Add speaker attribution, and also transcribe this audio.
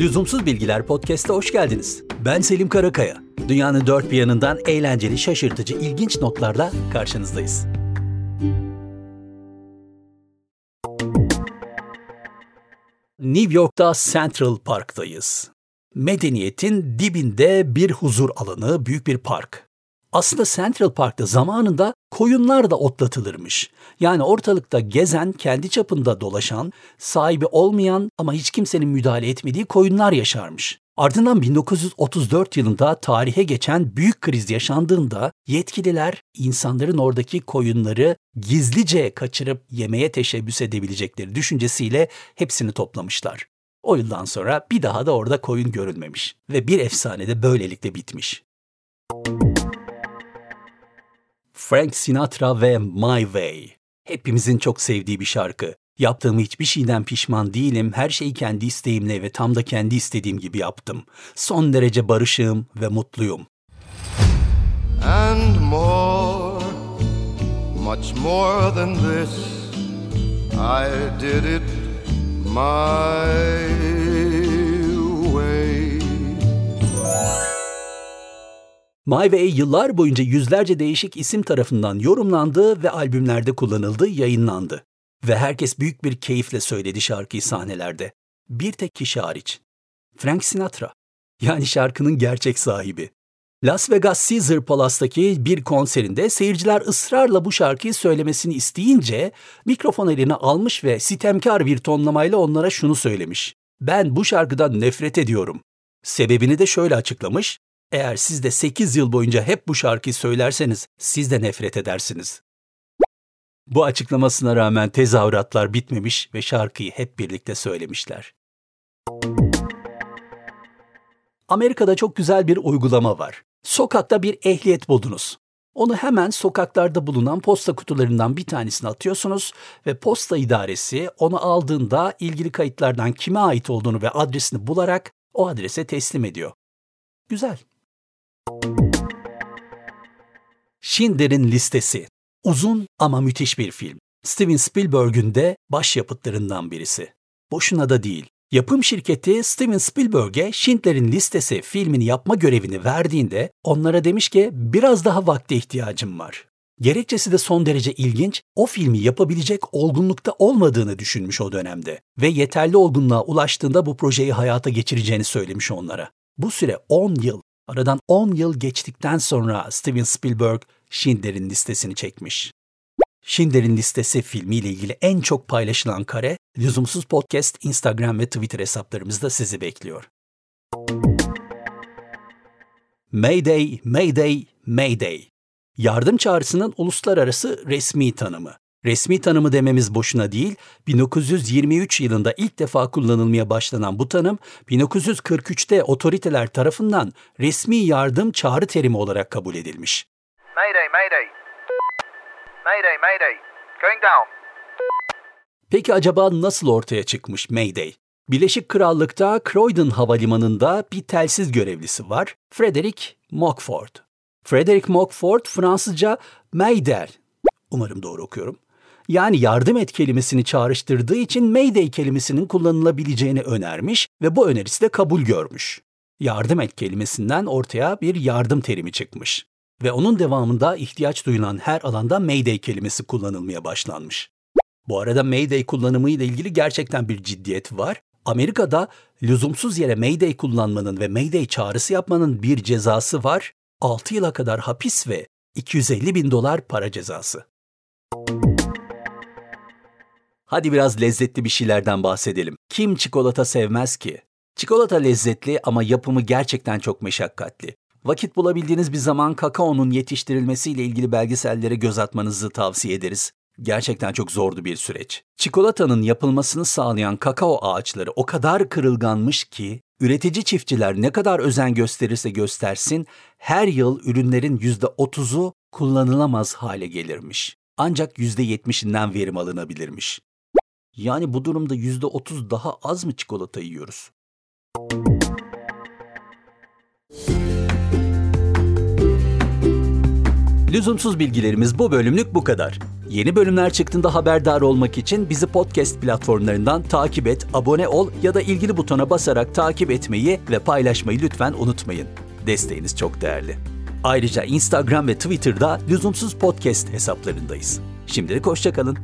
Speaker 1: Lüzumsuz Bilgiler Podcast'a hoş geldiniz. Ben Selim Karakaya. Dünyanın dört bir yanından eğlenceli, şaşırtıcı, ilginç notlarla karşınızdayız. New York'ta Central Park'tayız. Medeniyetin dibinde bir huzur alanı, büyük bir park. Aslında Central Park'ta zamanında koyunlar da otlatılırmış. Yani ortalıkta gezen, kendi çapında dolaşan, sahibi olmayan ama hiç kimsenin müdahale etmediği koyunlar yaşarmış. Ardından 1934 yılında tarihe geçen büyük kriz yaşandığında yetkililer insanların oradaki koyunları gizlice kaçırıp yemeye teşebbüs edebilecekleri düşüncesiyle hepsini toplamışlar. O yıldan sonra bir daha da orada koyun görülmemiş ve bir efsane de böylelikle bitmiş. Frank Sinatra ve My Way. Hepimizin çok sevdiği bir şarkı. Yaptığım hiçbir şeyden pişman değilim. Her şeyi kendi isteğimle ve tam da kendi istediğim gibi yaptım. Son derece barışığım ve mutluyum. And more, much more than this, I did it my My Way yıllar boyunca yüzlerce değişik isim tarafından yorumlandı ve albümlerde kullanıldı, yayınlandı. Ve herkes büyük bir keyifle söyledi şarkıyı sahnelerde. Bir tek kişi hariç. Frank Sinatra. Yani şarkının gerçek sahibi. Las Vegas Caesar Palace'daki bir konserinde seyirciler ısrarla bu şarkıyı söylemesini isteyince mikrofon eline almış ve sitemkar bir tonlamayla onlara şunu söylemiş. Ben bu şarkıdan nefret ediyorum. Sebebini de şöyle açıklamış. Eğer siz de 8 yıl boyunca hep bu şarkıyı söylerseniz siz de nefret edersiniz. Bu açıklamasına rağmen tezahüratlar bitmemiş ve şarkıyı hep birlikte söylemişler. Amerika'da çok güzel bir uygulama var. Sokakta bir ehliyet buldunuz. Onu hemen sokaklarda bulunan posta kutularından bir tanesine atıyorsunuz ve posta idaresi onu aldığında ilgili kayıtlardan kime ait olduğunu ve adresini bularak o adrese teslim ediyor. Güzel. Schindler'in Listesi Uzun ama müthiş bir film. Steven Spielberg'ün de başyapıtlarından birisi. Boşuna da değil. Yapım şirketi Steven Spielberg'e Schindler'in Listesi filmini yapma görevini verdiğinde onlara demiş ki biraz daha vakte ihtiyacım var. Gerekçesi de son derece ilginç, o filmi yapabilecek olgunlukta olmadığını düşünmüş o dönemde ve yeterli olgunluğa ulaştığında bu projeyi hayata geçireceğini söylemiş onlara. Bu süre 10 yıl. Aradan 10 yıl geçtikten sonra Steven Spielberg Schindler'in listesini çekmiş. Schindler'in listesi filmiyle ilgili en çok paylaşılan kare, lüzumsuz podcast Instagram ve Twitter hesaplarımızda sizi bekliyor. Mayday, Mayday, Mayday. Yardım çağrısının uluslararası resmi tanımı. Resmi tanımı dememiz boşuna değil, 1923 yılında ilk defa kullanılmaya başlanan bu tanım, 1943'te otoriteler tarafından resmi yardım çağrı terimi olarak kabul edilmiş. Mayday, mayday. Mayday. Going down. Peki acaba nasıl ortaya çıkmış Mayday? Birleşik Krallık'ta Croydon Havalimanı'nda bir telsiz görevlisi var, Frederick Mockford. Frederick Mockford Fransızca Mayday, umarım doğru okuyorum, yani yardım et kelimesini çağrıştırdığı için Mayday kelimesinin kullanılabileceğini önermiş ve bu önerisi de kabul görmüş. Yardım et kelimesinden ortaya bir yardım terimi çıkmış ve onun devamında ihtiyaç duyulan her alanda Mayday kelimesi kullanılmaya başlanmış. Bu arada Mayday kullanımı ile ilgili gerçekten bir ciddiyet var. Amerika'da lüzumsuz yere Mayday kullanmanın ve Mayday çağrısı yapmanın bir cezası var. 6 yıla kadar hapis ve 250 bin dolar para cezası. Hadi biraz lezzetli bir şeylerden bahsedelim. Kim çikolata sevmez ki? Çikolata lezzetli ama yapımı gerçekten çok meşakkatli. Vakit bulabildiğiniz bir zaman kakaonun yetiştirilmesiyle ilgili belgesellere göz atmanızı tavsiye ederiz. Gerçekten çok zordu bir süreç. Çikolatanın yapılmasını sağlayan kakao ağaçları o kadar kırılganmış ki üretici çiftçiler ne kadar özen gösterirse göstersin her yıl ürünlerin %30'u kullanılamaz hale gelirmiş. Ancak %70'inden verim alınabilirmiş. Yani bu durumda %30 daha az mı çikolata yiyoruz? Lüzumsuz bilgilerimiz bu bölümlük bu kadar. Yeni bölümler çıktığında haberdar olmak için bizi podcast platformlarından takip et, abone ol ya da ilgili butona basarak takip etmeyi ve paylaşmayı lütfen unutmayın. Desteğiniz çok değerli. Ayrıca Instagram ve Twitter'da Lüzumsuz Podcast hesaplarındayız. Şimdilik hoşçakalın.